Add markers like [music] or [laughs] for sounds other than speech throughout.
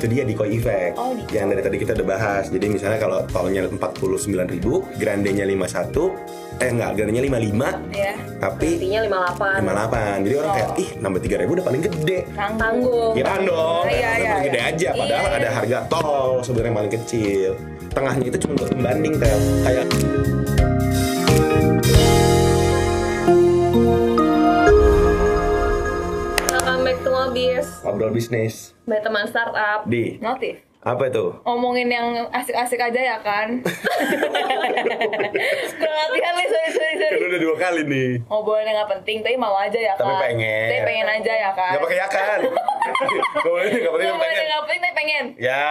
itu dia decoy effect Oh, decoy. yang dari tadi kita udah bahas jadi misalnya kalau tolnya 49.000 grandenya 51 eh enggak grandenya 55 ya tapi Intinya 58 58 jadi orang kayak ih nambah 3.000 udah paling gede Tanggung Kiraan dong, Iya, iya, paling gede iya. aja. Padahal Iya, ada iya. harga tol sebenarnya paling kecil. Tengahnya itu cuma buat pembanding tel. Kayak Ngobis ngobrol bisnis By teman startup di notif apa itu? ngomongin yang asik-asik aja ya kan [laughs] kurang latihan nih sorry sorry sorry Kan udah dua kali nih. ngobrolnya nggak penting tapi mau aja ya kan Tapi pengen. tapi pengen aja ya kan Gak pakai ya kan? [laughs] Gak boleh, gak boleh ngobrolnya pengen. nggak penting tapi pengen Ya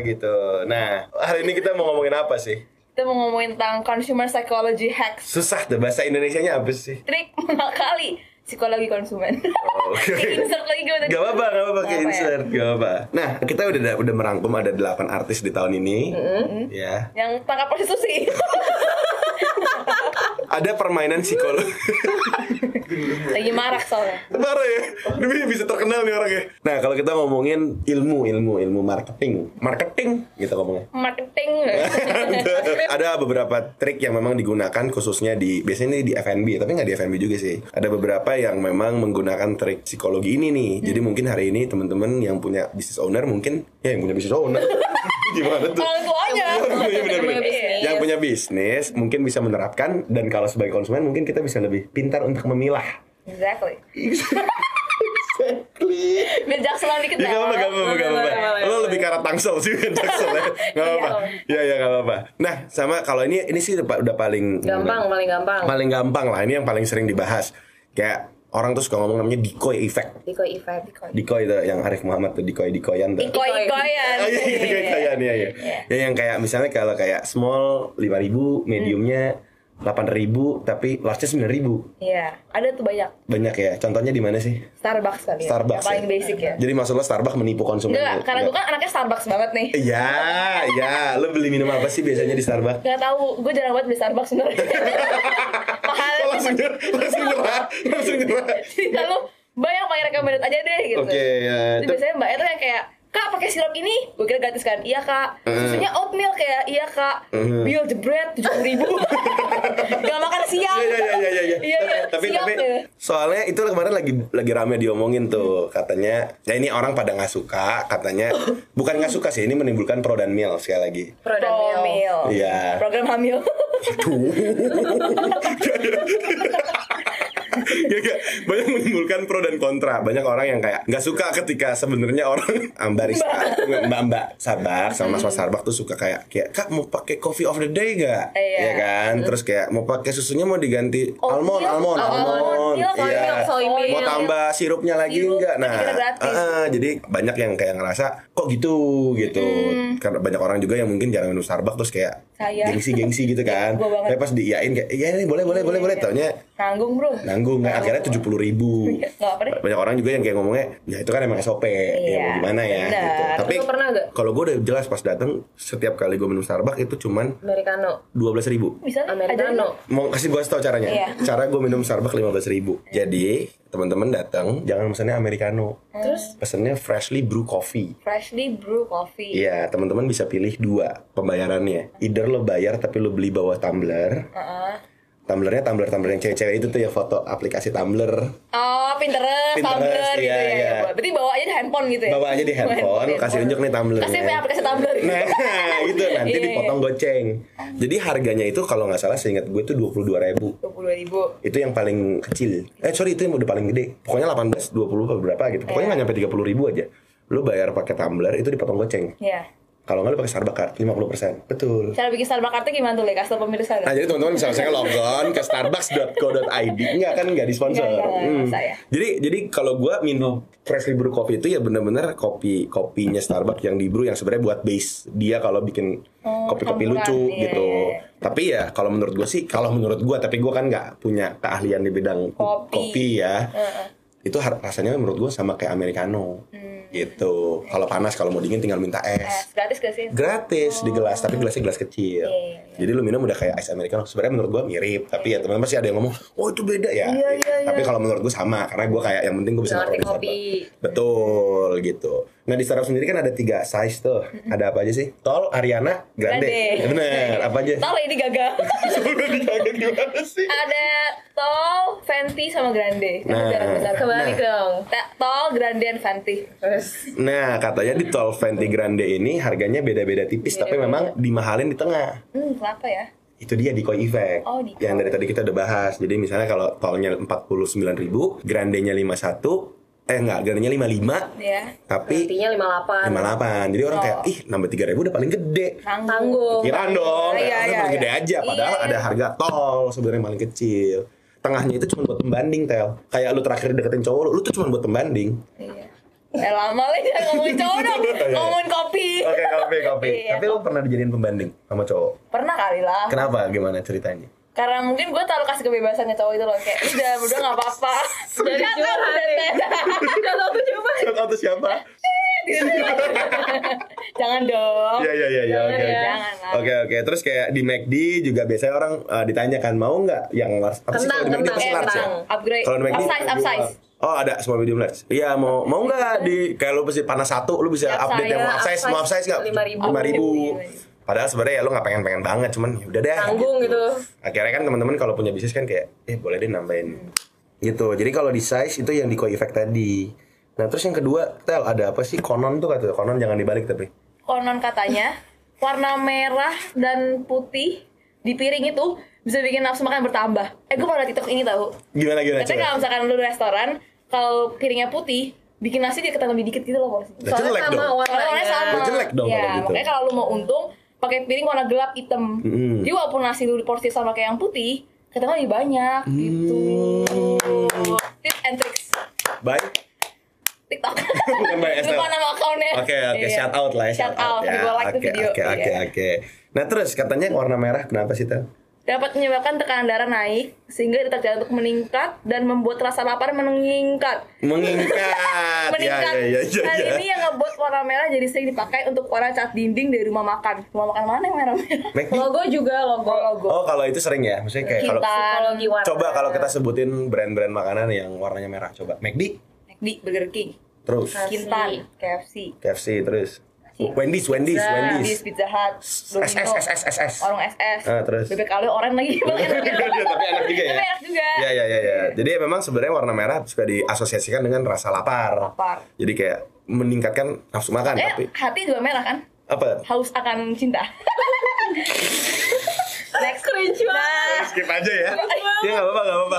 gitu. Nah hari ini kita mau ngomongin apa sih? kita mau ngomongin tentang consumer psychology hacks Susah deh bahasa Indonesianya apa sih? trik [laughs] mengakali psikologi konsumen. Oh, Oke. insert lagi gue tadi Gak apa-apa, gak apa-apa, kayak apa ya? insert, gak apa-apa. Nah, kita udah udah merangkum ada 8 artis di tahun ini. Ya. Yang tangkap prostitusi [laughs] Ada permainan psikologi [laughs] lagi marak soalnya. Parah ya, ini bisa terkenal nih orangnya. Nah kalau kita ngomongin ilmu, ilmu, ilmu marketing, marketing? Gitu ngomongnya. marketing. [laughs] Ada beberapa trik yang memang digunakan khususnya di biasanya ini di F&B tapi nggak di F&B juga sih. Ada beberapa yang memang menggunakan trik psikologi ini nih. Jadi mungkin hari ini teman-teman yang punya business owner mungkin ya yang punya business owner. [laughs] Gimana tuh? Orang tuanya. Bener, bener. punya bisnis. yang punya bisnis mungkin bisa menerapkan dan kalau sebagai konsumen mungkin kita bisa lebih pintar untuk memilah exactly exactly biar jakselan dikit Ya gak apa-apa, gak apa-apa, gak Lo lebih ke arah tangsel sih kan [laughs] tangsel ya. Gak apa-apa. Iya, iya gak apa-apa. Nah, sama kalau ini ini sih udah paling Gampang, paling gampang Paling gampang lah. Ini yang paling sering dibahas. Kayak orang tuh suka ngomong namanya decoy effect. Decoy effect Decoy tuh yang Arif Muhammad tuh decoy decoyan tuh. ikoy ikoyan Oh iya, iya, iya, iya, iya, iya. Ya yang kayak misalnya kalau kayak small 5000, mediumnya 8000, tapi large-nya 9000. Iya, ada tuh banyak. Banyak ya. Contohnya di mana sih? Starbucks kali ya. Starbucks. Yang paling ya? basic ya. Jadi maksud lo Starbucks menipu konsumen? Enggak, karena gue kan anaknya Starbucks banget nih. Iya, iya. Lo beli minum apa sih biasanya di Starbucks? Gak tahu, gue jarang banget beli Starbucks sebenarnya. [laughs] Langsung nyerah, langsung nyerah, langsung nyerah. Kalau banyak pakai recommended aja deh gitu. Oke, ya. Jadi Itu- biasanya mbaknya tuh yang kayak Kak pakai sirup ini, gue kira gratis kan? Iya kak. Susunya oatmeal kayak iya kak. Uh. Bill the bread tujuh ribu. [laughs] Gak makan siang. Iya, iya, iya, iya, iya. Iya, iya. Tapi, tapi, ya. soalnya itu kemarin lagi lagi rame diomongin tuh, katanya, ya ini orang pada nggak suka, katanya, [laughs] bukan nggak suka sih, ini menimbulkan pro dan meal sekali lagi. Pro dan meal. Iya. Program hamil. Gak. [laughs] Banyak menimbulkan pro dan kontra. Banyak orang yang kayak nggak suka ketika sebenarnya orang [laughs] ah, barista, mbak mbak Starbucks sama mas mas Starbucks tuh suka kayak kayak kak mau pakai coffee of the day gak? Iya. Ya kan. Terus kayak mau pakai susunya mau diganti Oh, almond, milk. almond, Oh, almond. milk, soy Iya. milk, soy milk. Mau tambah sirupnya lagi Sirup, enggak? Nah, ah, ah, jadi banyak yang kayak ngerasa kok gitu gitu. Karena banyak orang juga yang mungkin jarang minum Starbucks terus kayak Saya. gengsi-gengsi gitu [laughs] kan. Gua banget. Tapi pas diiyain kayak iya nih boleh boleh boleh boleh Iya. taunya Nanggung bro. nanggung nggak akhirnya tujuh puluh ribu Gak deh. banyak orang juga yang kayak ngomongnya ya itu kan emang SOP ya Iya, mau gimana ya benar. gitu. tapi Lu pernah gak? kalau gue udah jelas pas datang setiap kali gue minum Starbucks itu cuman Americano dua belas ribu Americano mau kasih gue tau caranya Iya. cara gue minum Starbucks lima belas ribu jadi teman-teman datang jangan pesannya americano Terus pesannya freshly brew coffee Freshly brew coffee. Iya, teman-teman bisa pilih dua pembayarannya. Either lo bayar tapi lo beli bawa tumbler. Heeh. Tumblernya tumbler-tumbler yang cewek-cewek itu tuh ya foto aplikasi Tumblr. Oh, Pinterest, Pinterest, Tumblr gitu iya, ya. iya. Berarti bawa aja di handphone gitu ya. Bawa aja di handphone, kasih unjuk nih Tumblr-nya. Kasih punya aplikasi Tumblr. Nah, [laughs] itu nanti Iya, iya. dipotong goceng. Jadi harganya itu kalau nggak salah seingat gue itu dua puluh dua ribu. Dua puluh ribu. Itu yang paling kecil. Eh sorry itu yang udah paling gede. Pokoknya 18, 20 atau berapa gitu. Iya. Pokoknya nggak nyampe tiga puluh ribu aja. Lu bayar pakai Tumblr itu dipotong goceng. Iya. Kalau nggak lu pakai Starbucks card 50%. Betul. Cara bikin Starbucks card gimana tuh, Le? Kasih tau pemirsa Nah jadi teman-teman bisa misalnya logon ke starbucks.co.id Enggak kan nggak disponsor Nggak, nggak, nggak, Hmm. masa ya? Jadi jadi kalau gue minum freshly brew coffee itu ya bener-bener kopi kopinya Starbucks yang di brew yang sebenarnya buat base dia kalau bikin Oh, kopi-kopi campuran, lucu iya, gitu. iya, iya. Tapi ya kalau menurut gue sih kalau menurut gue tapi gue kan nggak punya keahlian di bidang Kopi. ya. Heeh. Itu har- rasanya menurut gue sama kayak americano. Hmm. Gitu. Kalau panas kalau mau dingin tinggal minta Eh, es. gratis gak sih? Gratis di gelas, tapi gelasnya gelas kecil. Iya, iya, iya. Jadi lu minum udah kayak ice americano. Sebenarnya menurut gua mirip, tapi ya teman-teman pasti ada yang ngomong, "Oh, itu beda ya." Iya, iya, iya. Tapi kalau menurut gua sama karena gua kayak yang penting gua bisa di. Starbucks. Betul gitu. Nah di startup sendiri kan ada tiga size tuh. Ada apa aja sih? Tol, Ariana, Grande. Grande. Ya, bener. Apa aja? Tol ini gagal. [laughs] Dikaget gimana sih? Ada Tol, Fenty sama Grande. Nah. jarang besar. Kebalik dong. Ta- Tol, Grande, dan Fenty. Nah katanya di tol Fenty Grande ini harganya beda-beda tipis, tapi memang dimahalin di tengah. Hmm, kenapa ya? Itu dia di Koi Effect. Oh, di yang dari tadi kita udah bahas. Jadi misalnya kalau tolnya 49.000, Grandenya 51, eh enggak, Grandenya 55, Ya. tapi Intinya 58. 58. Jadi orang Oh. kayak, ih nambah 3.000 udah paling gede. Tanggung. Pikiran dong, Iya, kayak, iya, paling iya. gede aja. Padahal Iya, ada harga tol sebenarnya paling kecil. Tengahnya itu cuma buat pembanding, Tel. Kayak lu terakhir deketin cowok lu, lu tuh cuma buat pembanding. Iya. Eh lama lah jangan ngomongin cowok [laughs] dong. Iya. Ngomongin kopi. Oke, kopi, kopi. Iya. Tapi lu pernah dijadiin pembanding sama cowok? Pernah kali lah. Kenapa? Gimana ceritanya? Karena mungkin gue terlalu kasih kebebasan ke cowok itu loh Kayak udah berdua gak apa-apa Jadi udah, aku coba. Shout out to siapa? [laughs] Jangan dong Iya, iya, iya, iya. Oke, ya. oke. Oke, oke. Terus kayak di McD juga biasanya orang uh, ditanyakan mau nggak yang large? Apa sih kalau di McD pasti Eh, large ya? Upgrade Kalau di McD Upsize, upsize Oh ada small medium large. Iya mau mau nggak di kayak lu pasti panas satu lu bisa Ya, update yang mau upsize mau upsize nggak? 5.000. Lima ribu. Oh, Padahal sebenarnya ya lu nggak pengen pengen banget cuman ya udah deh. Tanggung gitu. Akhirnya kan teman-teman kalau punya bisnis kan kayak eh boleh deh nambahin gitu. Jadi kalau di size itu yang di koi effect tadi. Nah terus yang kedua tel ada apa sih konon tuh kata konon jangan dibalik tapi. Konon katanya Warna merah dan putih Di piring itu Bisa bikin nafsu makan bertambah Eh gue pernah TikTok ini tahu Gimana gimana Katanya kalau misalkan lu di restoran Kalau piringnya putih Bikin nasi dia ketambah lebih dikit gitu loh porsi Udah jelek sama dong. Soalnya warnanya warnanya. sama Udah jelek dong ya, kalau gitu. Makanya kalau lu mau untung pakai piring warna gelap hitam Mm-mm. Jadi walaupun nasi lu porsi sama kayak yang putih Ketambah lebih banyak gitu Hmm. Tips and tricks Baik. TikTok [laughs] Bukan by Estelle. [laughs] Lupa nama akunnya Oke oke Iya. shout out lah ya Shout out, ya. gue like Oke tuh video oke oke Iya. oke. Nah terus katanya warna merah kenapa sih Tel? Dapat menyebabkan tekanan darah naik sehingga detak jantung meningkat dan membuat rasa lapar meningkat. Meningkat. [laughs] meningkat. Ya ya ya Hal ya. ini yang ngebuat warna merah jadi sering dipakai untuk warna cat dinding dari rumah makan. Rumah makan mana yang merah-merah? McD. Logo juga logo. Logo. Oh kalau itu sering ya, maksudnya kayak kalau Kita Psikologi warna. coba kalau kita sebutin brand-brand makanan yang warnanya merah, coba McD, di Burger King, terus Kintan, KFC, KFC, terus Wendy's, Wendy's, Pizza. Wendy's, Wendy's, Pizza Hut, SS, Domino, SS, SS. warung SS, Ah, terus? bebek kaleo oren lagi. [laughs] Tapi enak juga ya. Tapi enak juga. Ya ya ya ya. Jadi memang sebenarnya warna merah suka diasosiasikan dengan rasa lapar. Lapar. Jadi kayak meningkatkan nafsu makan, Eh, tapi hati juga merah kan? apa? Haus akan cinta. [laughs] Next. Cringe banget. Nah, skip aja ya. Ya nggak apa-apa, nggak apa-apa.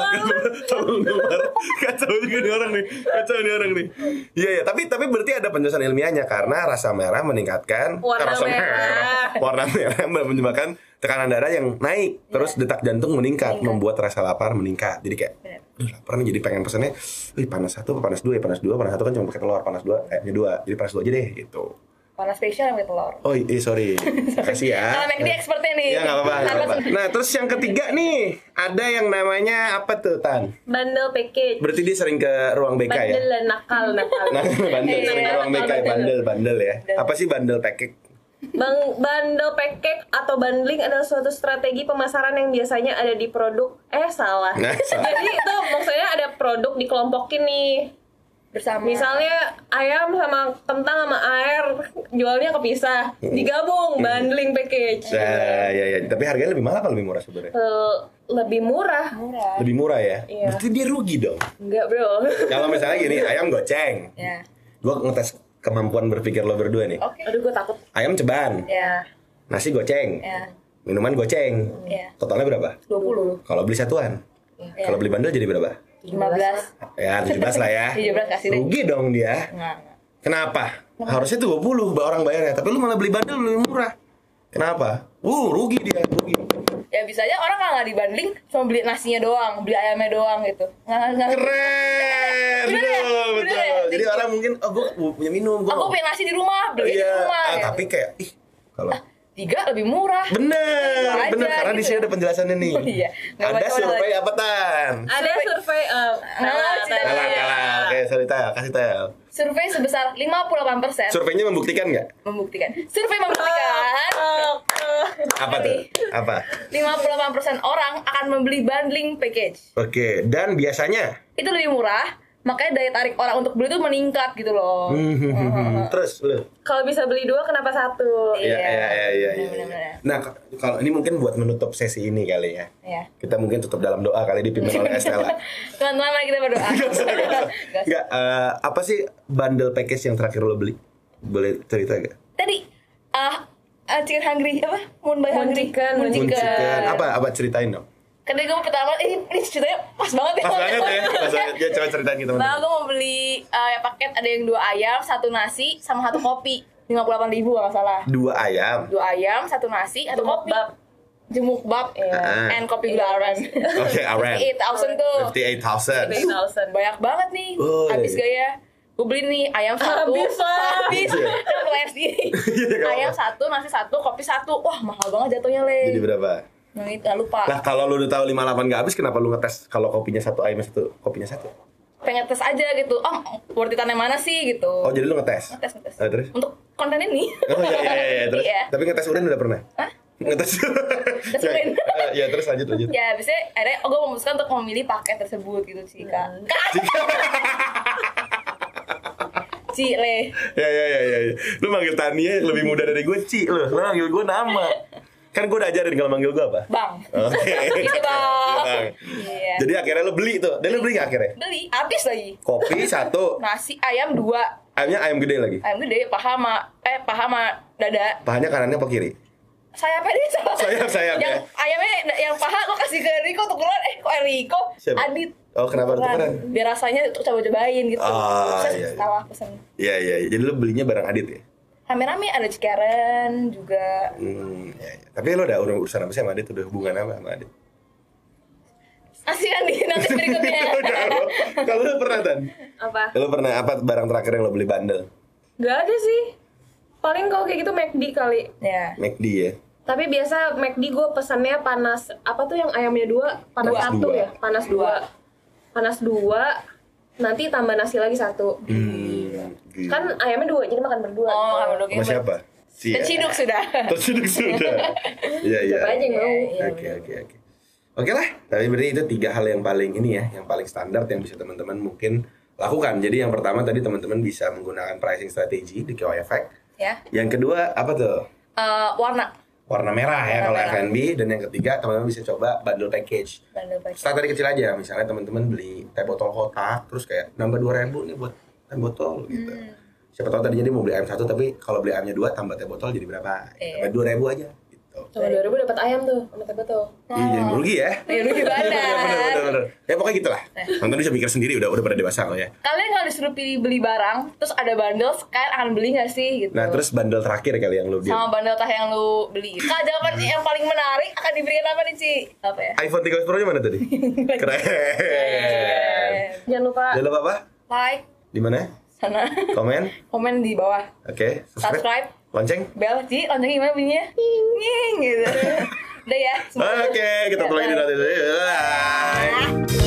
Tolong dengar. Kacau juga nih orang nih. Kacau nih orang nih. Iya ya, tapi tapi berarti ada penjelasan ilmiahnya karena rasa merah meningkatkan Warna rasa merah. Warna merah [laughs] menyebabkan tekanan darah yang naik, terus detak jantung meningkat, membuat rasa lapar meningkat. Jadi kayak. Aduh, lapar nih jadi pengen pesennya, wih panas satu, apa panas dua ya panas dua, panas satu kan cuma pakai telur, panas dua, eh dua, jadi panas dua aja deh gitu. Warna spesial yang pakai telur. Oh iya sorry, [laughs] kasih ya. Kalau McD expertnya nih. Ya nggak apa-apa. Nah terus yang ketiga nih ada yang namanya apa tuh Tan? Bandel package. Berarti dia sering ke ruang BK ya? Bandel dan nakal nakal. [laughs] Nah bandel Iya, sering ke ruang BK ya bandel. bandel bandel ya. Apa sih bandel package? Bang, bundle package atau bundling adalah suatu strategi pemasaran yang biasanya ada di produk. Eh salah. Nah, salah. [laughs] Jadi itu maksudnya ada produk dikelompokin nih. Bersama. Misalnya ayam sama kentang sama air jualnya kepisah, digabung bundling package. Nah ya ya. Tapi harganya lebih mahal apa lebih murah sebenarnya? Eh, lebih murah. murah. Lebih murah ya. Iya. Berarti dia rugi dong. Enggak, Bro. Kalau misalnya gini ayam goceng, Ya. gua ngetes kemampuan berpikir lo berdua nih. Oke. Aduh, gue takut. Ayam ceban, Ya. nasi goceng, Ya. minuman goceng. Ya. Totalnya berapa? 20. Kalau beli satuan, Ya. kalau beli bandel jadi berapa? 15. Ya 17 lah ya. 17 kasih deh. Rugi dong dia. Enggak, enggak. Kenapa? Harusnya 20 orang bayarnya, tapi lu malah beli bandel lebih murah. Kenapa? Uh, rugi dia, rugi. Ya bisa aja orang kalau nggak dibanding cuma beli nasinya doang, beli ayamnya doang gitu. Nggak. Keren. Bener ya? Betul, betul. ya? Jadi orang mungkin oh gua punya minum, gua. Aku punya nasi di rumah, beli di Iya, rumah. ah, gitu. tapi kayak ih kalau tiga lebih murah. Bener, Itu aja, bener karena di gitu. sini ada penjelasannya nih. Oh, iya. Nggak Ada survei apa tan? Ada survei eh tidak tadi. Kalah, kalah. Oke, sorry tel, kasih tel. Survei sebesar 58% Surveinya membuktikan nggak? membuktikan. Survei membuktikan Oh, oh. Apa tuh? Apa? 58% orang akan membeli bundling package. Oke, dan biasanya Itu lebih murah makanya daya tarik orang untuk beli tuh meningkat gitu loh Hmm. [laughs] Terus lu? Kalau bisa beli dua, kenapa satu? Iya, iya, iya, iya, iya. Benar-benar. Nah, kalau ini mungkin buat menutup sesi ini kali ya. ya Kita mungkin tutup dalam doa kali dipimpin oleh Estella. [laughs] teman-teman mari kita berdoa. Enggak, [laughs] eh, apa sih bundle package yang terakhir lo beli? Boleh cerita gak? tadi ah ah, chicken hungry apa moon by Moon hungry chicken, moon moon Moon chicken chicken. Apa apa ceritain dong? Karena gue pertama ini, ini ceritanya pas banget ya Pas banget ya, pas banget. Ya coba ceritain kita Nah, gue mau beli uh, paket ada yang dua ayam, satu nasi, sama satu kopi. 58 ribu kalau nggak salah. Dua ayam. Dua ayam, satu nasi, satu kopi. bab. Jemuk bab. Ah. And kopi gula aren. Oke, aren. 58,000 tuh. 58,000. 58,000. Banyak banget nih. Oh, Habis iya. gaya. Gue beli nih ayam satu. Habis. Habis. Iya. Kan bayar sendiri. Iya, ayam satu, nasi satu, kopi satu. Wah, mahal banget jatuhnya, Le. Jadi berapa? Nah, itu nggak lupa. Lah kalau lu udah tahu 58 gak habis kenapa lu ngetes kalau kopinya satu ayam satu kopinya satu? Pengen tes aja gitu. Oh, worth it yang mana sih gitu. Oh jadi lu ngetes? Ngetes, ngetes. Ah, terus? Untuk konten ini. Oh iya iya iya, iya. [laughs] terus. Iya. Tapi ngetes urin udah pernah? Hah? Ngetes. Tes [laughs] urin. Eh, Ya terus lanjut lanjut. ya biasanya akhirnya oh, gue memutuskan untuk memilih paket tersebut gitu sih kak kak [laughs] Cile ya ya ya ya. ya. Lu manggil Tania lebih muda dari gue, Ci. Lu, lu manggil gue nama. Kan gue udah ajarin kalau manggil gue apa? bang Oke. [laughs] Gitu, Bang. Bang. Iya. Jadi akhirnya lu beli tuh. Dan lu beli nggak akhirnya? beli habis lagi Kopi satu, nasi ayam dua ayamnya ayam gede lagi. ayam gede paha sama eh paha sama dada Pahanya kanannya apa kiri? sayapnya dia salah Sayap, sayap, yang ya. ayamnya yang paha kok kasih ke Riko untuk keluar eh kok Riko Siapa? Adit Oh, kenapa tukeran? biar rasanya untuk coba-cobain gitu Ah, Terus iya, iya. salah pesen Iya iya. iya. Jadi lu belinya barang Adit ya? Rame-rame ada cekaren juga Hmm, ya, ya. Tapi lo udah ur- urusan apa sih sama Adit? Udah hubungan apa sama Adit? Asli kan di nanti [laughs] berikutnya. Kalau lo pernah Tan? Apa? Lo pernah apa barang terakhir yang lo beli bandel? Gak ada sih. Paling kalau kayak gitu McD kali. ya. McD ya? Tapi biasa McD gue pesannya panas apa tuh yang ayamnya dua panas Dua. satu Dua. ya panas dua panas dua nanti tambah nasi lagi satu Hmm. Gila. kan ayamnya dua jadi makan berdua Oh, kamu dong Sama siapa? Si Terciduk sudah. [laughs] Terciduk sudah. [laughs] Iya iya. Siapa aja yang mau Oke oke oke. Oke lah, tapi berarti itu tiga hal yang paling ini ya, yang paling standar yang bisa teman-teman mungkin lakukan. Jadi yang pertama tadi teman-teman bisa menggunakan pricing strategi di KOI Effect. Ya. Yang kedua apa tuh? Eh, warna. Warna merah ya Warna kalau. F&B dan yang ketiga teman-teman bisa coba bundle package. Bandel pakai. Start dari kecil aja, misalnya teman-teman beli teh botol kotak, terus kayak nambah 2000 nih buat teh botol gitu. Hmm. Siapa tahu tadi jadi mau beli ayam satu, tapi kalau beli ayamnya dua tambah teh botol jadi berapa? Iya. Tambah 2000 aja. Gitu. Cuma dua ribu dapat ayam tuh sama teh betul. Iya, jadi merugi ya. Ya bener, bener, bener. Ya pokoknya gitu lah. Nonton bisa mikir sendiri udah udah pada dewasa kok ya. Kalian kalau disuruh pilih beli barang, terus ada bandel, kalian akan beli gak sih gitu? Nah terus bandel terakhir kali yang lu sama dia. bandel tah yang lu beli. Kak, jawaban yang paling menarik akan diberikan apa nih, Ci? Apa ya? iPhone 13 Pro nya mana tadi? [laughs] Keren. Jangan lupa Jangan lupa apa? Like di mana? Sana. Komen. Komen di bawah. Oke. Okay. Subscribe. subscribe. Lonceng. Bel. Jadi lonceng gimana bunyinya? Nying gitu. [laughs] Udah ya. Oke, okay, kita ya, di nanti. Bye. Ah.